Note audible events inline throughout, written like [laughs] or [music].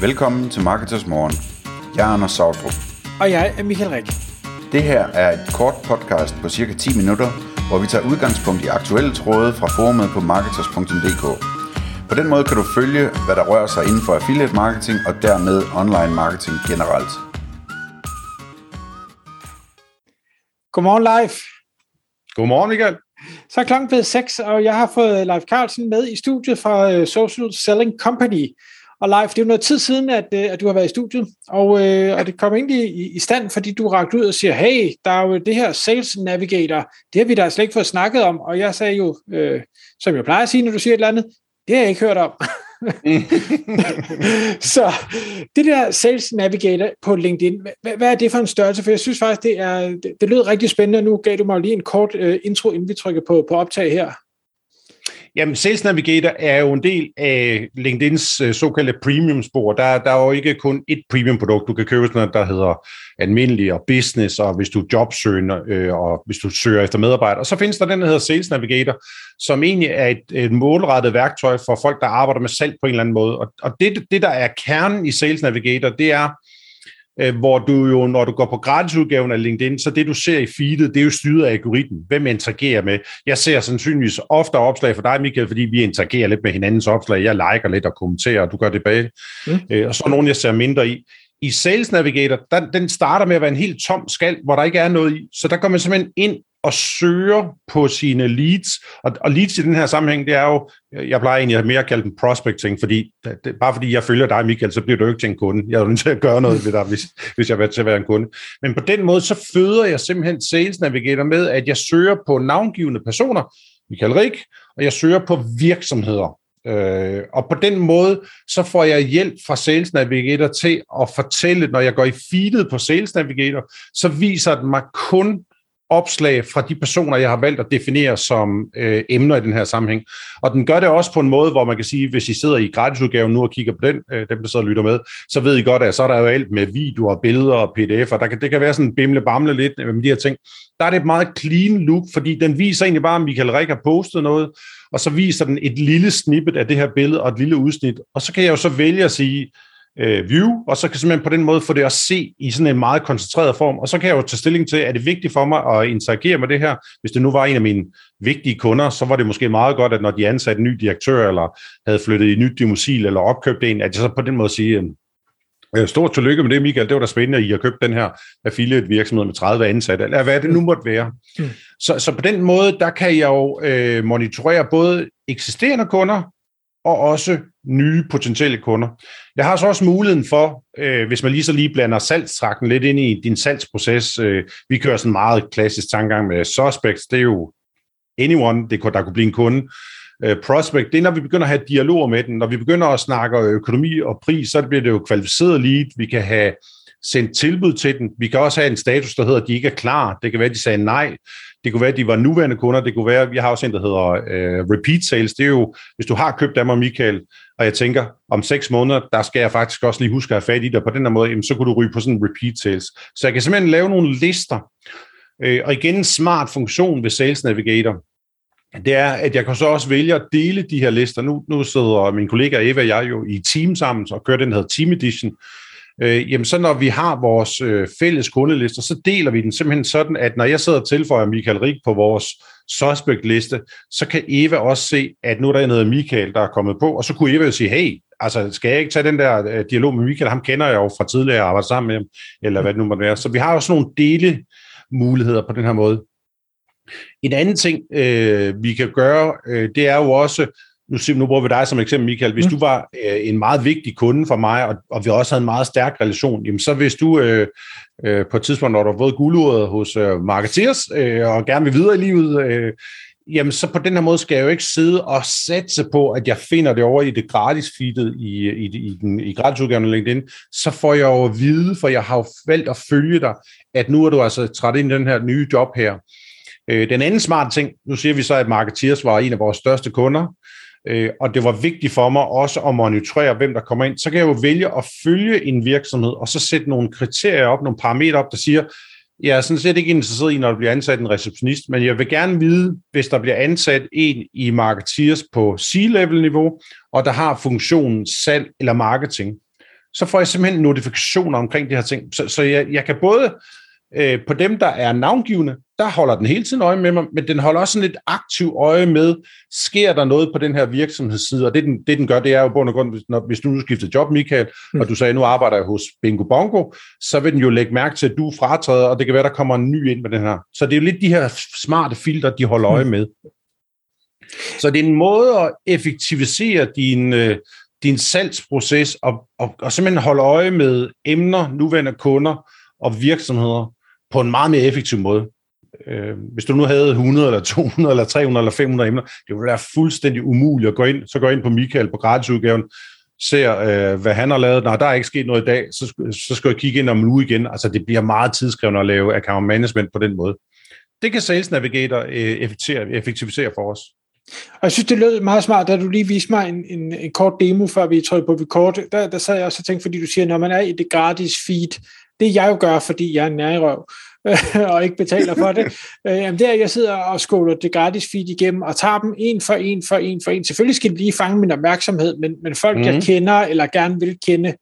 Velkommen til Marketers Morgen. Jeg er Anders Sautrup. Og jeg er Michael Rik. Det her er et kort podcast på cirka 10 minutter, hvor vi tager udgangspunkt i aktuelle tråde fra forumet på marketers.dk. På den måde kan du følge, hvad der rører sig inden for affiliate marketing og dermed online marketing generelt. Godmorgen live. Godmorgen, Michael. Så er klokken blevet 6, og jeg har fået Leif Carlsen med i studiet fra øh, Social Selling Company. Og Leif, det er jo noget tid siden, at, øh, at du har været i studiet, og, øh, og det kom egentlig i, i stand, fordi du rakte ud og siger, hey, der er jo det her Sales Navigator, det har vi da slet ikke fået snakket om, og jeg sagde jo, øh, som jeg plejer at sige, når du siger et eller andet, det har jeg ikke hørt om. [laughs] så det der Sales Navigator på LinkedIn, hvad, hvad er det for en størrelse? For jeg synes faktisk, det, er, det, det lød rigtig spændende, og nu gav du mig lige en kort øh, intro, inden vi trykker på, på optag her. Jamen, Sales Navigator er jo en del af LinkedIns øh, såkaldte premium-spor. Der, der er jo ikke kun et premium-produkt. Du kan købe sådan noget, der hedder almindelig og business, og hvis du jobsøger, øh, og hvis du søger efter medarbejdere. Og så findes der den, der hedder Sales Navigator, som egentlig er et, et målrettet værktøj for folk, der arbejder med salg på en eller anden måde. Og, og det, det, der er kernen i Sales Navigator, det er, hvor du jo, når du går på gratisudgaven af LinkedIn, så det du ser i feedet, det er jo styret af algoritmen. Hvem interagerer med? Jeg ser sandsynligvis ofte opslag for dig, Michael, fordi vi interagerer lidt med hinandens opslag. Jeg liker lidt og kommenterer, og du gør det tilbage. Mm. Øh, og så er nogen, jeg ser mindre i. I Sales Navigator, den, den starter med at være en helt tom skal, hvor der ikke er noget i. Så der kommer man simpelthen ind og søger på sine leads. Og, og leads i den her sammenhæng, det er jo, jeg plejer egentlig mere at kalde dem prospecting, fordi det, bare fordi jeg følger dig, Michael, så bliver du ikke til en kunde. Jeg er nødt til at gøre noget ved dig, hvis, hvis jeg vil til at være en kunde. Men på den måde, så føder jeg simpelthen Sales Navigator med, at jeg søger på navngivende personer, Michael Rik, og jeg søger på virksomheder. Øh, og på den måde, så får jeg hjælp fra Sales Navigator til at fortælle, når jeg går i feedet på Sales Navigator, så viser den mig kun opslag fra de personer, jeg har valgt at definere som øh, emner i den her sammenhæng. Og den gør det også på en måde, hvor man kan sige, hvis I sidder i gratisudgaven nu og kigger på den, øh, dem der sidder og lytter med, så ved I godt, at så er der jo alt med videoer, billeder og pdf'er. Der kan, det kan være sådan bimle bamle lidt øh, med de her ting. Der er det et meget clean look, fordi den viser egentlig bare, at Michael Rik har postet noget, og så viser den et lille snippet af det her billede og et lille udsnit. Og så kan jeg jo så vælge at sige, øh, view, og så kan jeg simpelthen på den måde få det at se i sådan en meget koncentreret form, og så kan jeg jo tage stilling til, er det vigtigt for mig at interagere med det her? Hvis det nu var en af mine vigtige kunder, så var det måske meget godt, at når de ansatte en ny direktør, eller havde flyttet i nyt domicil, eller opkøbt en, at jeg så på den måde siger, øh, Stort tillykke med det, Michael. Det var da spændende, at I har købt den her affiliate virksomhed med 30 ansatte, eller hvad det nu måtte være. Mm. Så, så på den måde, der kan jeg jo øh, monitorere både eksisterende kunder, og også nye potentielle kunder. Jeg har så også muligheden for, øh, hvis man lige så lige blander salgstrakten lidt ind i din salgsproces, øh, vi kører sådan meget klassisk tankegang med suspects, det er jo anyone, det, der kunne blive en kunde. Øh, prospect, det er, når vi begynder at have dialoger med den. Når vi begynder at snakke økonomi og pris, så bliver det jo kvalificeret lead. Vi kan have sendt tilbud til den. Vi kan også have en status, der hedder, at de ikke er klar. Det kan være, at de sagde nej. Det kunne være, at de var nuværende kunder. Det kunne være, at vi har også en, der hedder uh, repeat sales. Det er jo, hvis du har købt af mig, Michael, og jeg tænker, om seks måneder, der skal jeg faktisk også lige huske at have fat i dig på den her måde, jamen, så kunne du ryge på sådan en repeat sales. Så jeg kan simpelthen lave nogle lister. Uh, og igen, en smart funktion ved Sales Navigator, det er, at jeg kan så også vælge at dele de her lister. Nu, nu sidder min kollega Eva og jeg jo i team sammen og kører den her Team Edition, øh, jamen så når vi har vores øh, fælles kundelister, så deler vi den simpelthen sådan, at når jeg sidder og tilføjer Michael Rik på vores suspect-liste, så kan Eva også se, at nu er der noget Michael, der er kommet på, og så kunne Eva jo sige, hey, altså skal jeg ikke tage den der øh, dialog med Michael, ham kender jeg jo fra tidligere jeg arbejdet sammen med ham, eller hvad det nu måtte være. Så vi har jo sådan nogle dele muligheder på den her måde. En anden ting, øh, vi kan gøre, øh, det er jo også, nu, nu bruger vi dig som eksempel, Michael, hvis mm. du var øh, en meget vigtig kunde for mig, og, og vi også havde en meget stærk relation, jamen så hvis du øh, øh, på et tidspunkt, når du har fået gulduret hos øh, Marketeers, øh, og gerne vil videre i livet, øh, jamen så på den her måde skal jeg jo ikke sidde og satse på, at jeg finder det over i det gratis feedet i, i, i, den, i gratisudgaven af LinkedIn, så får jeg jo at vide, for jeg har jo valgt at følge dig, at nu er du altså træt ind i den her nye job her. Øh, den anden smarte ting, nu siger vi så, at Marketeers var en af vores største kunder, øh, og det var vigtigt for mig også at monitorere, hvem der kommer ind, så kan jeg jo vælge at følge en virksomhed, og så sætte nogle kriterier op, nogle parametre op, der siger, jeg er sådan set ikke interesseret i, når der bliver ansat en receptionist, men jeg vil gerne vide, hvis der bliver ansat en i Marketeers på C-level-niveau, og der har funktionen salg eller marketing, så får jeg simpelthen notifikationer omkring de her ting. Så, så jeg, jeg kan både øh, på dem, der er navngivende, der holder den hele tiden øje med mig, men den holder også sådan lidt aktiv øje med, sker der noget på den her virksomhedsside, og det den, det den gør, det er jo på og grund, når, hvis du nu skifter job, Michael, mm. og du sagde, nu arbejder jeg hos Bingo Bongo, så vil den jo lægge mærke til, at du er fratræder, og det kan være, der kommer en ny ind med den her. Så det er jo lidt de her smarte filtre, de holder øje mm. med. Så det er en måde at effektivisere din, øh, din salgsproces og, og, og simpelthen holde øje med emner, nuværende kunder og virksomheder på en meget mere effektiv måde. Øh, hvis du nu havde 100 eller 200 eller 300 eller 500 emner, det ville være fuldstændig umuligt at gå ind. Så gå ind på Michael på gratisudgaven, ser, øh, hvad han har lavet. Nej, der er ikke sket noget i dag, så, så skal jeg kigge ind om en uge igen. Altså, det bliver meget tidskrævende at lave account management på den måde. Det kan Sales Navigator øh, effektivisere, for os. Og jeg synes, det lød meget smart, da du lige viste mig en, en, en kort demo, før vi trykkede på record. Der, der sad jeg også og tænkte, fordi du siger, når man er i det gratis feed, det jeg jo gør, fordi jeg er nærrøv, [laughs] og ikke betaler for det, øh, jamen det er, at jeg sidder og skåler det gratis feed igennem, og tager dem en for en for en for en. Selvfølgelig skal det lige fange min opmærksomhed, men, men folk, mm. jeg mhm. kender, eller gerne vil kende,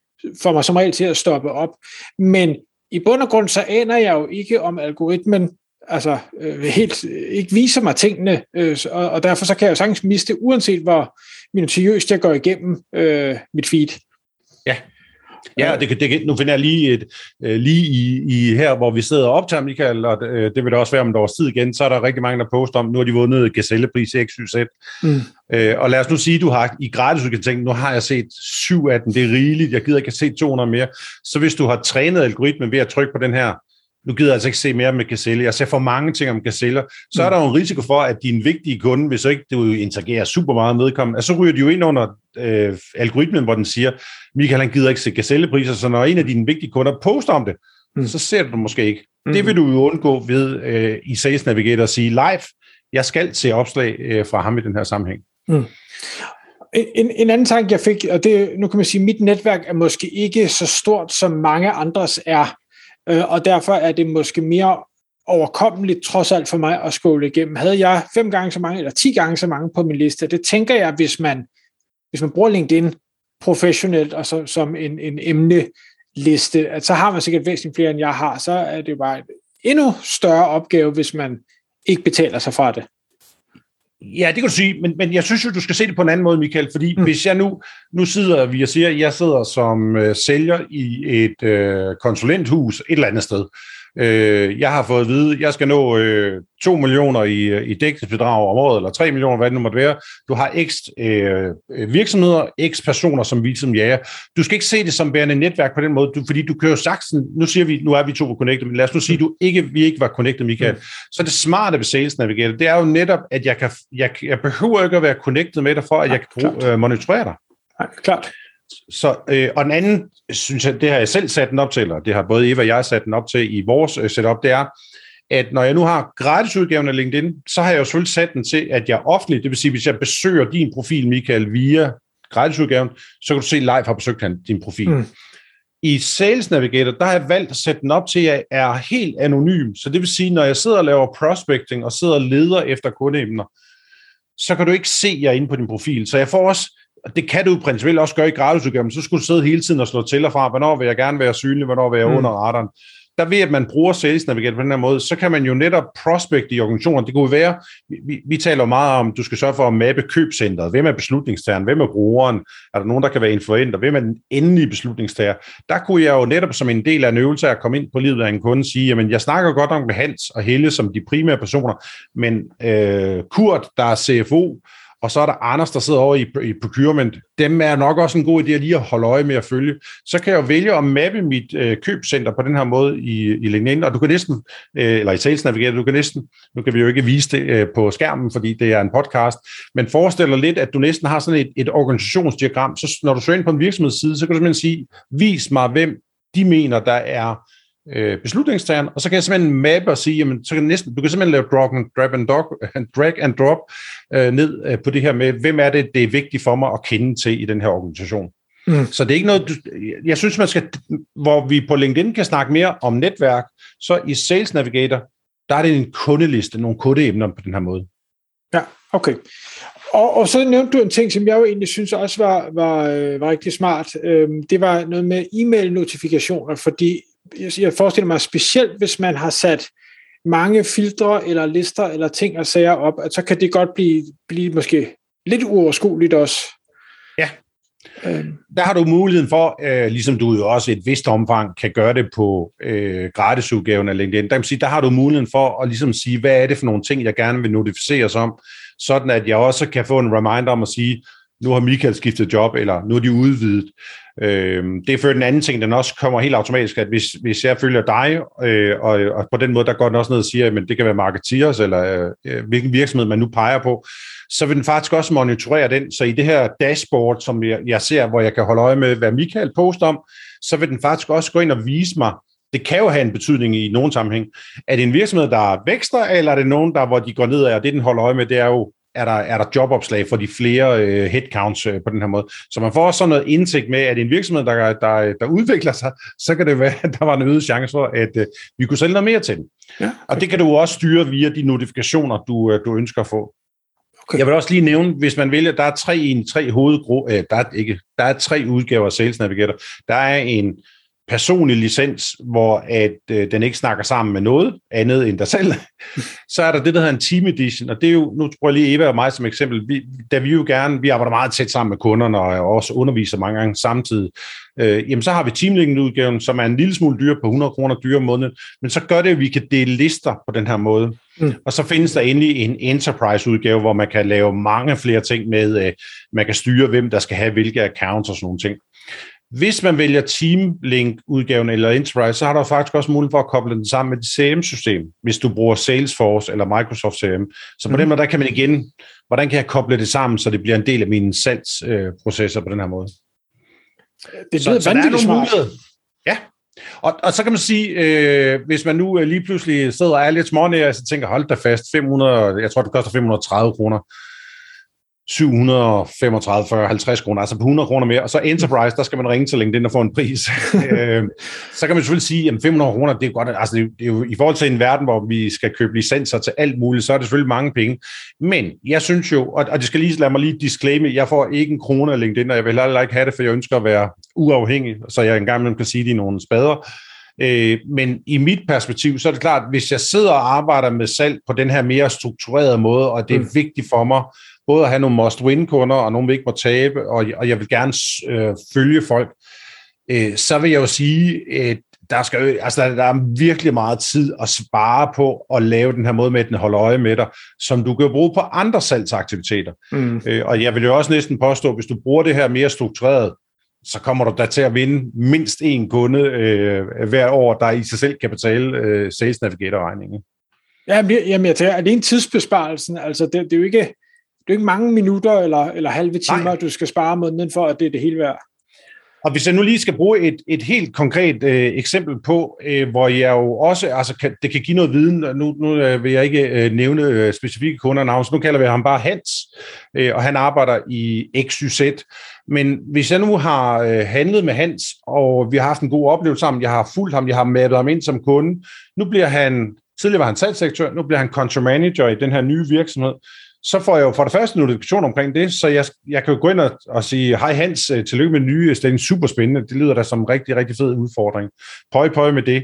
får mig som regel til at stoppe op. Men i bund og grund, så aner jeg jo ikke, om algoritmen altså øh, helt ikke viser mig tingene, øh, og, og derfor så kan jeg jo sagtens miste, uanset hvor minutiøst jeg går igennem øh, mit feed. Ja, Ja, det, det, nu finder jeg lige, et, øh, lige i, i her, hvor vi sidder og optager, Michael, og det, øh, det vil da også være om et års tid igen, så er der rigtig mange, der poster om, nu har de vundet Gazellepris XYZ. Mm. Øh, og lad os nu sige, du har i gratis, du kan tænke, nu har jeg set syv af dem, det er rigeligt, jeg gider ikke at se 200 mere. Så hvis du har trænet algoritmen ved at trykke på den her nu gider jeg altså ikke se mere med Gazelle. Jeg ser for mange ting om Gazeller. Så er der jo en risiko for, at din vigtige kunde, hvis ikke du interagerer super meget med vedkommende, så ryger de jo ind under øh, algoritmen, hvor den siger, Michael han gider ikke se Gazellepriser, så når en af dine vigtige kunder poster om det, mm. så ser du det måske ikke. Mm. Det vil du jo undgå ved øh, i Sales Navigator at sige live, jeg skal se opslag øh, fra ham i den her sammenhæng. Mm. En, en anden tanke, jeg fik, og det, nu kan man sige, at mit netværk er måske ikke så stort, som mange andres er øh, og derfor er det måske mere overkommeligt trods alt for mig at skåle igennem. Havde jeg fem gange så mange, eller ti gange så mange på min liste, det tænker jeg, hvis man, hvis man bruger LinkedIn professionelt og så, som en, en emneliste, at så har man sikkert væsentligt flere, end jeg har, så er det jo bare en endnu større opgave, hvis man ikke betaler sig fra det. Ja, det kan du sige, men, men jeg synes jo, du skal se det på en anden måde, Michael, fordi mm. hvis jeg nu, nu sidder vi og siger, at jeg sidder som øh, sælger i et øh, konsulenthus et eller andet sted, Øh, jeg har fået at vide, at jeg skal nå øh, 2 millioner i, i dækningsbedrag om året, eller 3 millioner, hvad det nu måtte være. Du har x øh, virksomheder, x personer, som vi som jager. Du skal ikke se det som bærende netværk på den måde, du, fordi du kører saksen, nu siger vi, nu er vi to connected, men lad os nu sige, at du ikke, vi ikke var connected, Michael. Mm. Så det smarte ved Sales Navigator, det er jo netop, at jeg, kan, jeg, jeg behøver ikke at være connected med dig, for at ja, jeg kan bruge, øh, monitorere dig. Ja, klart. Så, øh, og den anden, synes jeg, det har jeg selv sat den op til, eller det har både Eva og jeg sat den op til i vores øh, setup, det er, at når jeg nu har gratisudgaven af LinkedIn, så har jeg jo selvfølgelig sat den til, at jeg offentligt, det vil sige, hvis jeg besøger din profil, Michael, via gratisudgaven, så kan du se live har besøgt han din profil. Mm. I Sales Navigator, der har jeg valgt at sætte den op til, at jeg er helt anonym. Så det vil sige, når jeg sidder og laver prospecting og sidder og leder efter kundeemner, så kan du ikke se, at jeg er inde på din profil. Så jeg får også og det kan du principielt også gøre i gratisudgaven, så skulle du sidde hele tiden og slå til og fra, hvornår vil jeg gerne være synlig, hvornår vil jeg mm. under radaren. Der ved at man bruger Sales Navigator på den her måde, så kan man jo netop prospect i organisationen. Det kunne være, vi, vi taler jo meget om, du skal sørge for at mappe købscenteret. Hvem er beslutningstageren? Hvem er brugeren? Er der nogen, der kan være influenter? Hvem er den endelige beslutningstager? Der kunne jeg jo netop som en del af en øvelse at komme ind på livet af en kunde sige, jamen jeg snakker godt nok med Hans og Helle som de primære personer, men øh, Kurt, der er CFO, og så er der Anders, der sidder over i, i procurement. Dem er nok også en god idé at lige at holde øje med at følge. Så kan jeg jo vælge at mappe mit øh, købscenter på den her måde i, i LinkedIn, og du kan næsten, øh, eller i Sales Navigator, du kan næsten, nu kan vi jo ikke vise det øh, på skærmen, fordi det er en podcast, men forestil dig lidt, at du næsten har sådan et, et organisationsdiagram, så når du søger ind på en virksomhedsside, så kan du simpelthen sige, vis mig, hvem de mener, der er øh, beslutningstageren, og så kan jeg simpelthen mappe og sige, jamen, så kan næsten, du kan simpelthen lave drag and, drag and, dog, [laughs] drag and drop øh, ned øh, på det her med, hvem er det, det er vigtigt for mig at kende til i den her organisation. Mm. Så det er ikke noget, du, jeg synes, man skal, hvor vi på LinkedIn kan snakke mere om netværk, så i Sales Navigator, der er det en kundeliste, nogle kundeemner på den her måde. Ja, okay. Og, og så nævnte du en ting, som jeg jo egentlig synes også var, var, øh, var rigtig smart. Øhm, det var noget med e-mail-notifikationer, fordi jeg forestiller mig specielt, hvis man har sat mange filtre eller lister eller ting og sager op, at så kan det godt blive, blive måske lidt uoverskueligt også. Ja. Øhm. Der har du muligheden for, øh, ligesom du jo også i et vist omfang kan gøre det på øh, gratisudgaven af LinkedIn, der, kan sige, der har du muligheden for at ligesom sige, hvad er det for nogle ting, jeg gerne vil notificeres om, sådan at jeg også kan få en reminder om at sige, nu har Michael skiftet job, eller nu er de udvidet. Øh, det er for den anden ting, den også kommer helt automatisk, at hvis, hvis jeg følger dig, øh, og, og på den måde, der går den også ned og siger, at det kan være marketeers, eller øh, hvilken virksomhed man nu peger på, så vil den faktisk også monitorere den. Så i det her dashboard, som jeg, jeg ser, hvor jeg kan holde øje med, hvad Michael poster om, så vil den faktisk også gå ind og vise mig, det kan jo have en betydning i nogen sammenhæng. Er det en virksomhed, der vækster, eller er det nogen, der, hvor de går ned og det, den holder øje med, det er jo, er der, er der jobopslag for de flere øh, headcounts øh, på den her måde. Så man får også sådan noget indsigt med, at en virksomhed, der, der, der udvikler sig, så kan det være, at [laughs] der var en øget chance for, at øh, vi kunne sælge noget mere til den. Ja, okay. Og det kan du også styre via de notifikationer, du, øh, du ønsker at få. Okay. Jeg vil også lige nævne, hvis man vælger, der er tre en tre hovedgruppe, øh, der er ikke, der er tre udgaver af Sales Navigator. Der er en personlig licens, hvor at øh, den ikke snakker sammen med noget andet end dig selv, [laughs] så er der det, der hedder en team edition, og det er jo, nu tror jeg lige Eva og mig som eksempel, vi, da vi jo gerne, vi arbejder meget tæt sammen med kunderne, og også underviser mange gange samtidig, øh, jamen så har vi teamlinken-udgaven, som er en lille smule dyr på 100 kroner dyre om måneden, men så gør det, at vi kan dele lister på den her måde. Mm. Og så findes der endelig en enterprise-udgave, hvor man kan lave mange flere ting med, øh, man kan styre, hvem der skal have hvilke accounts og sådan nogle ting. Hvis man vælger Team Link-udgaven eller Enterprise, så har du faktisk også mulighed for at koble den sammen med dit CRM-system, hvis du bruger Salesforce eller Microsoft CRM. Så på mm. den måde, der kan man igen, hvordan kan jeg koble det sammen, så det bliver en del af mine salgsprocesser på den her måde. Det så, så der er nogle muligheder. Ja, og, og så kan man sige, øh, hvis man nu øh, lige pludselig sidder og er lidt smånær, så tænker, hold da fast, 500, jeg tror, det koster 530 kroner 735, 40, 50 kroner, altså på 100 kroner mere, og så Enterprise, der skal man ringe til LinkedIn og få en pris. [laughs] Øh, så kan man selvfølgelig sige, at 500 kroner, det er godt, altså det er jo i forhold til en verden, hvor vi skal købe licenser til alt muligt, så er det selvfølgelig mange penge. Men jeg synes jo, og, og det skal lige, lade mig lige disclaimer, jeg får ikke en krone af LinkedIn, og jeg vil heller ikke have det, for jeg ønsker at være uafhængig, så jeg engang kan sige at de er nogle spader. Øh, men i mit perspektiv, så er det klart, at hvis jeg sidder og arbejder med salg på den her mere strukturerede måde, og det er mm. vigtigt for mig både at have nogle must-win-kunder, og nogle vi ikke må tabe, og, og jeg vil gerne øh, følge folk, øh, så vil jeg jo sige, at der, skal, altså der, der er virkelig meget tid at spare på at lave den her måde med, at den holder øje med dig, som du kan bruge på andre salgsaktiviteter. Mm. Øh, og jeg vil jo også næsten påstå, at hvis du bruger det her mere struktureret, så kommer du da til at vinde mindst en kunde øh, hver år, der i sig selv kan betale øh, Sales Navigator-regningen. Ja, jamen, jeg tænker, er en tidsbesparelsen? Altså, det, det er jo ikke det er ikke mange minutter eller, eller halve timer, Nej. du skal spare måneden for, at det er det hele værd. Og hvis jeg nu lige skal bruge et, et helt konkret øh, eksempel på, øh, hvor jeg jo også, altså kan, det kan give noget viden, nu, nu øh, vil jeg ikke øh, nævne øh, specifikke kundernavn, så nu kalder vi ham bare Hans, øh, og han arbejder i XYZ. Men hvis jeg nu har øh, handlet med Hans, og vi har haft en god oplevelse sammen, jeg har fulgt ham, jeg har mappet ham ind som kunde, nu bliver han, tidligere var han salgsektør, nu bliver han country manager i den her nye virksomhed, så får jeg jo for det første notifikation omkring det, så jeg, jeg kan jo gå ind og, og sige, hej Hans, øh, tillykke med nye, det er super spændende, det lyder da som en rigtig, rigtig fed udfordring. Pøj, pøj med det.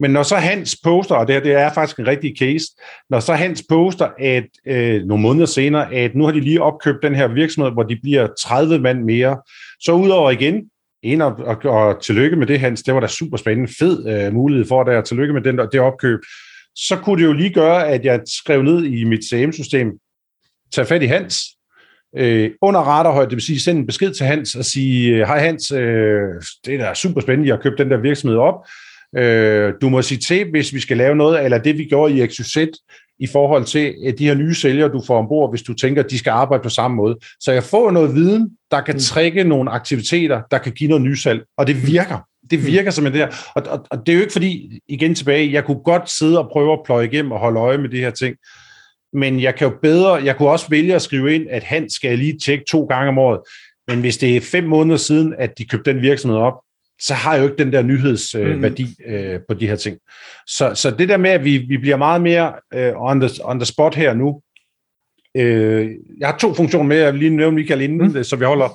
Men når så Hans poster, og det, her, det er faktisk en rigtig case, når så Hans poster, at øh, nogle måneder senere, at nu har de lige opkøbt den her virksomhed, hvor de bliver 30 mand mere, så udover igen, en og, og, og tillykke med det, Hans, det var da super spændende, fed øh, mulighed for dig, og tillykke med den, det opkøb, så kunne det jo lige gøre, at jeg skrev ned i mit CM-system, tage fat i Hans, øh, under radarhøjde, det vil sige sende en besked til Hans og sige, hej Hans, øh, det er da super spændende, jeg har købt den der virksomhed op, øh, du må sige til, hvis vi skal lave noget, eller det vi gjorde i XYZ, i forhold til at de her nye sælgere, du får ombord, hvis du tænker, at de skal arbejde på samme måde. Så jeg får noget viden, der kan mm. trække nogle aktiviteter, der kan give noget nysalg, og det virker. Det mm. virker som det der. Og, og, og det er jo ikke fordi, igen tilbage, jeg kunne godt sidde og prøve at pløje igennem og holde øje med de her ting, men jeg kan jo bedre, jeg kunne også vælge at skrive ind, at han skal lige tjekke to gange om året. Men hvis det er fem måneder siden, at de købte den virksomhed op, så har jeg jo ikke den der nyhedsværdi mm. øh, på de her ting. Så, så det der med, at vi, vi bliver meget mere øh, on, the, on the spot her nu, Øh, jeg har to funktioner med, jeg vil lige nævne Michael inden, mm. så vi holder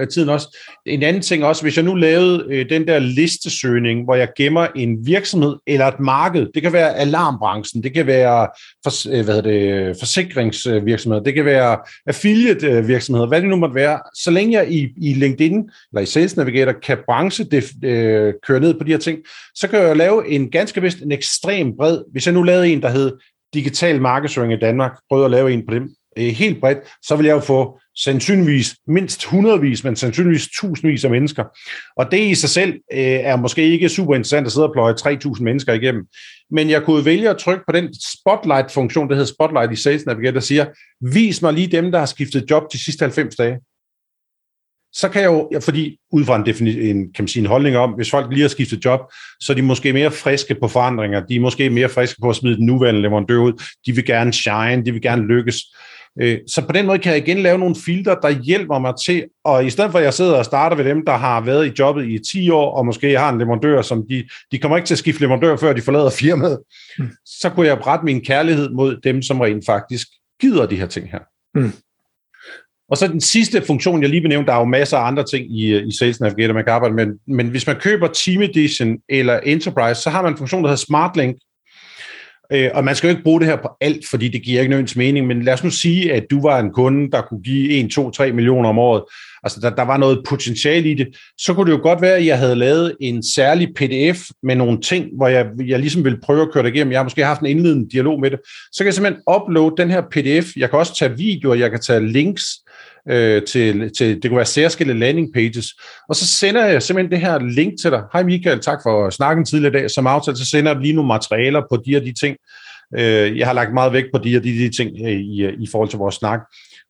øh, tiden også. En anden ting også, hvis jeg nu lavede øh, den der listesøgning, hvor jeg gemmer en virksomhed eller et marked, det kan være alarmbranchen, det kan være for, øh, hvad hedder det, forsikringsvirksomheder, det kan være affiliate virksomheder, hvad det nu måtte være, så længe jeg i, i LinkedIn eller i Sales Navigator kan branche det, øh, køre ned på de her ting, så kan jeg lave en ganske vist en ekstrem bred, hvis jeg nu lavede en, der hed digital markedsføring i Danmark, prøvede at lave en på dem, øh, helt bredt, så vil jeg jo få sandsynligvis mindst hundredvis, men sandsynligvis tusindvis af mennesker. Og det i sig selv øh, er måske ikke super interessant at sidde og pløje 3.000 mennesker igennem. Men jeg kunne vælge at trykke på den spotlight-funktion, der hedder Spotlight i Sales Navigator, der siger, vis mig lige dem, der har skiftet job de sidste 90 dage. Så kan jeg jo, fordi ud fra en, en, kan man sige, en holdning om, hvis folk lige har skiftet job, så er de måske mere friske på forandringer, de er måske mere friske på at smide den nuværende leverandør ud, de vil gerne shine, de vil gerne lykkes. Øh, så på den måde kan jeg igen lave nogle filter, der hjælper mig til, og i stedet for at jeg sidder og starter ved dem, der har været i jobbet i 10 år, og måske har en leverandør, som de, de kommer ikke til at skifte leverandør, før de forlader firmaet, mm. så kunne jeg rette min kærlighed mod dem, som rent faktisk gider de her ting her. Mm. Og så den sidste funktion, jeg lige vil nævne, der er jo masser af andre ting i, i Sales Navigator, man kan arbejde med, men hvis man køber Team Edition eller Enterprise, så har man en funktion, der hedder SmartLink, Øh, og man skal jo ikke bruge det her på alt, fordi det giver ikke nødvendigvis mening, men lad os nu sige, at du var en kunde, der kunne give 1, 2, 3 millioner om året. Altså, der, der var noget potentiale i det. Så kunne det jo godt være, at jeg havde lavet en særlig pdf med nogle ting, hvor jeg, jeg ligesom ville prøve at køre det igennem. Jeg har måske haft en indledende dialog med det. Så kan jeg simpelthen uploade den her pdf. Jeg kan også tage videoer, jeg kan tage links, øh, til, til, det kunne være særskilte landing pages, og så sender jeg simpelthen det her link til dig. Hej Michael, tak for snakken tidligere i dag. Som aftalt, så sender jeg lige nogle materialer på de og de ting. Øh, jeg har lagt meget vægt på de og de, de ting øh, i, i forhold til vores snak.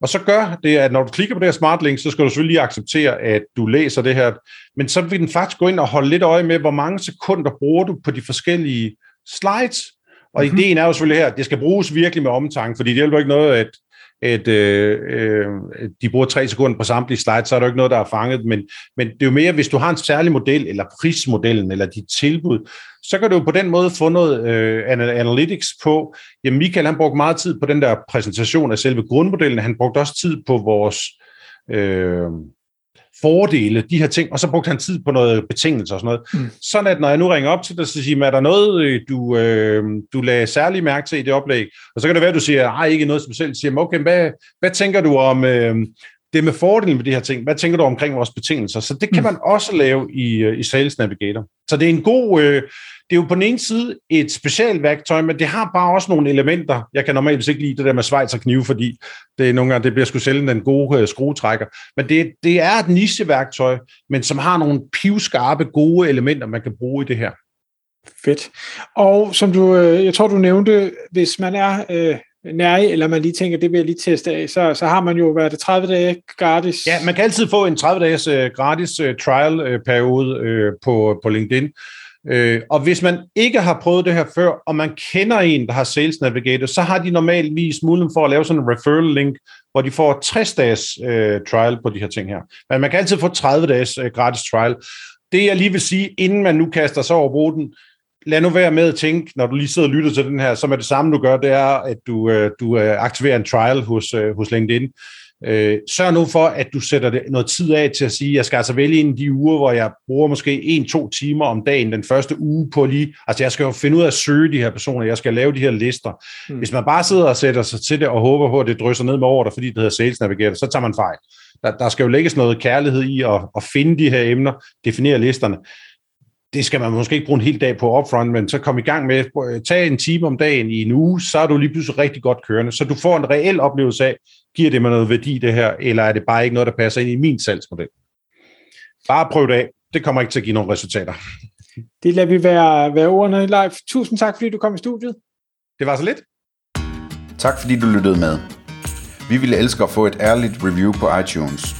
Og så gør det, at når du klikker på det her smart link, så skal du selvfølgelig lige acceptere, at du læser det her. Men så vil den faktisk gå ind og holde lidt øje med, hvor mange sekunder bruger du på de forskellige slides. Og mm-hmm. ideen er jo selvfølgelig her, at det skal bruges virkelig med omtanke, fordi det hjælper ikke noget, at at øh, øh, de bruger tre sekunder på samtlige slides, så er der jo ikke noget, der er fanget. Men, men det er jo mere, hvis du har en særlig model, eller prismodellen, eller dit tilbud, så kan du jo på den måde få noget øh, analytics på. Jamen Michael, han brugte meget tid på den der præsentation af selve grundmodellen. Han brugte også tid på vores... Øh, fordele, de her ting, og så brugte han tid på noget betingelser og sådan noget. Mm. Sådan at når jeg nu ringer op til dig, så siger er der noget, øh, du, øh, du lagde særlig mærke til i det oplæg? Og så kan det være, at du siger, ej, ikke noget specielt. Så siger okay, hvad, hvad tænker du om øh, det med fordelen med de her ting? Hvad tænker du omkring vores betingelser? Så det kan mm. man også lave i, øh, i Sales Navigator. Så det er en god, øh, det er jo på den ene side et specielt værktøj, men det har bare også nogle elementer. Jeg kan normalt ikke lide det der med Schweizer knive, fordi det er nogle gange, det bliver sgu selv den gode uh, skruetrækker. Men det, det er et nicheværktøj, men som har nogle pivskarpe, gode elementer, man kan bruge i det her. Fedt. Og som du, øh, jeg tror du nævnte, hvis man er øh, nej, eller man lige tænker, det vil jeg lige teste af, så, så har man jo været det 30 dage gratis. Ja, man kan altid få en 30 dages øh, gratis øh, trial-periode øh, øh, på, på LinkedIn. Øh, og hvis man ikke har prøvet det her før, og man kender en, der har Sales Navigator, så har de normalvis muligheden for at lave sådan en referral link, hvor de får 60 dages øh, trial på de her ting her. Men man kan altid få 30 dages øh, gratis trial. Det jeg lige vil sige, inden man nu kaster sig over brugen, lad nu være med at tænke, når du lige sidder og lytter til den her, så er det samme, du gør, det er, at du, øh, du øh, aktiverer en trial hos, øh, hos LinkedIn. Øh, sørg nu for, at du sætter det, noget tid af til at sige, at jeg skal altså vælge en af de uger, hvor jeg bruger måske en-to timer om dagen den første uge på lige, altså jeg skal jo finde ud af at søge de her personer, jeg skal lave de her lister. Hmm. Hvis man bare sidder og sætter sig til det og håber på, at det drysser ned med over dig, fordi det hedder Sales Navigator, så tager man fejl. Der, der skal jo lægges noget kærlighed i at, at finde de her emner, definere listerne det skal man måske ikke bruge en hel dag på upfront, men så kom i gang med at tage en time om dagen i en uge, så er du lige pludselig rigtig godt kørende. Så du får en reel oplevelse af, giver det mig noget værdi det her, eller er det bare ikke noget, der passer ind i min salgsmodel? Bare prøv det af. Det kommer ikke til at give nogle resultater. Det lader vi være, være ordene live. Tusind tak, fordi du kom i studiet. Det var så lidt. Tak fordi du lyttede med. Vi ville elske at få et ærligt review på iTunes.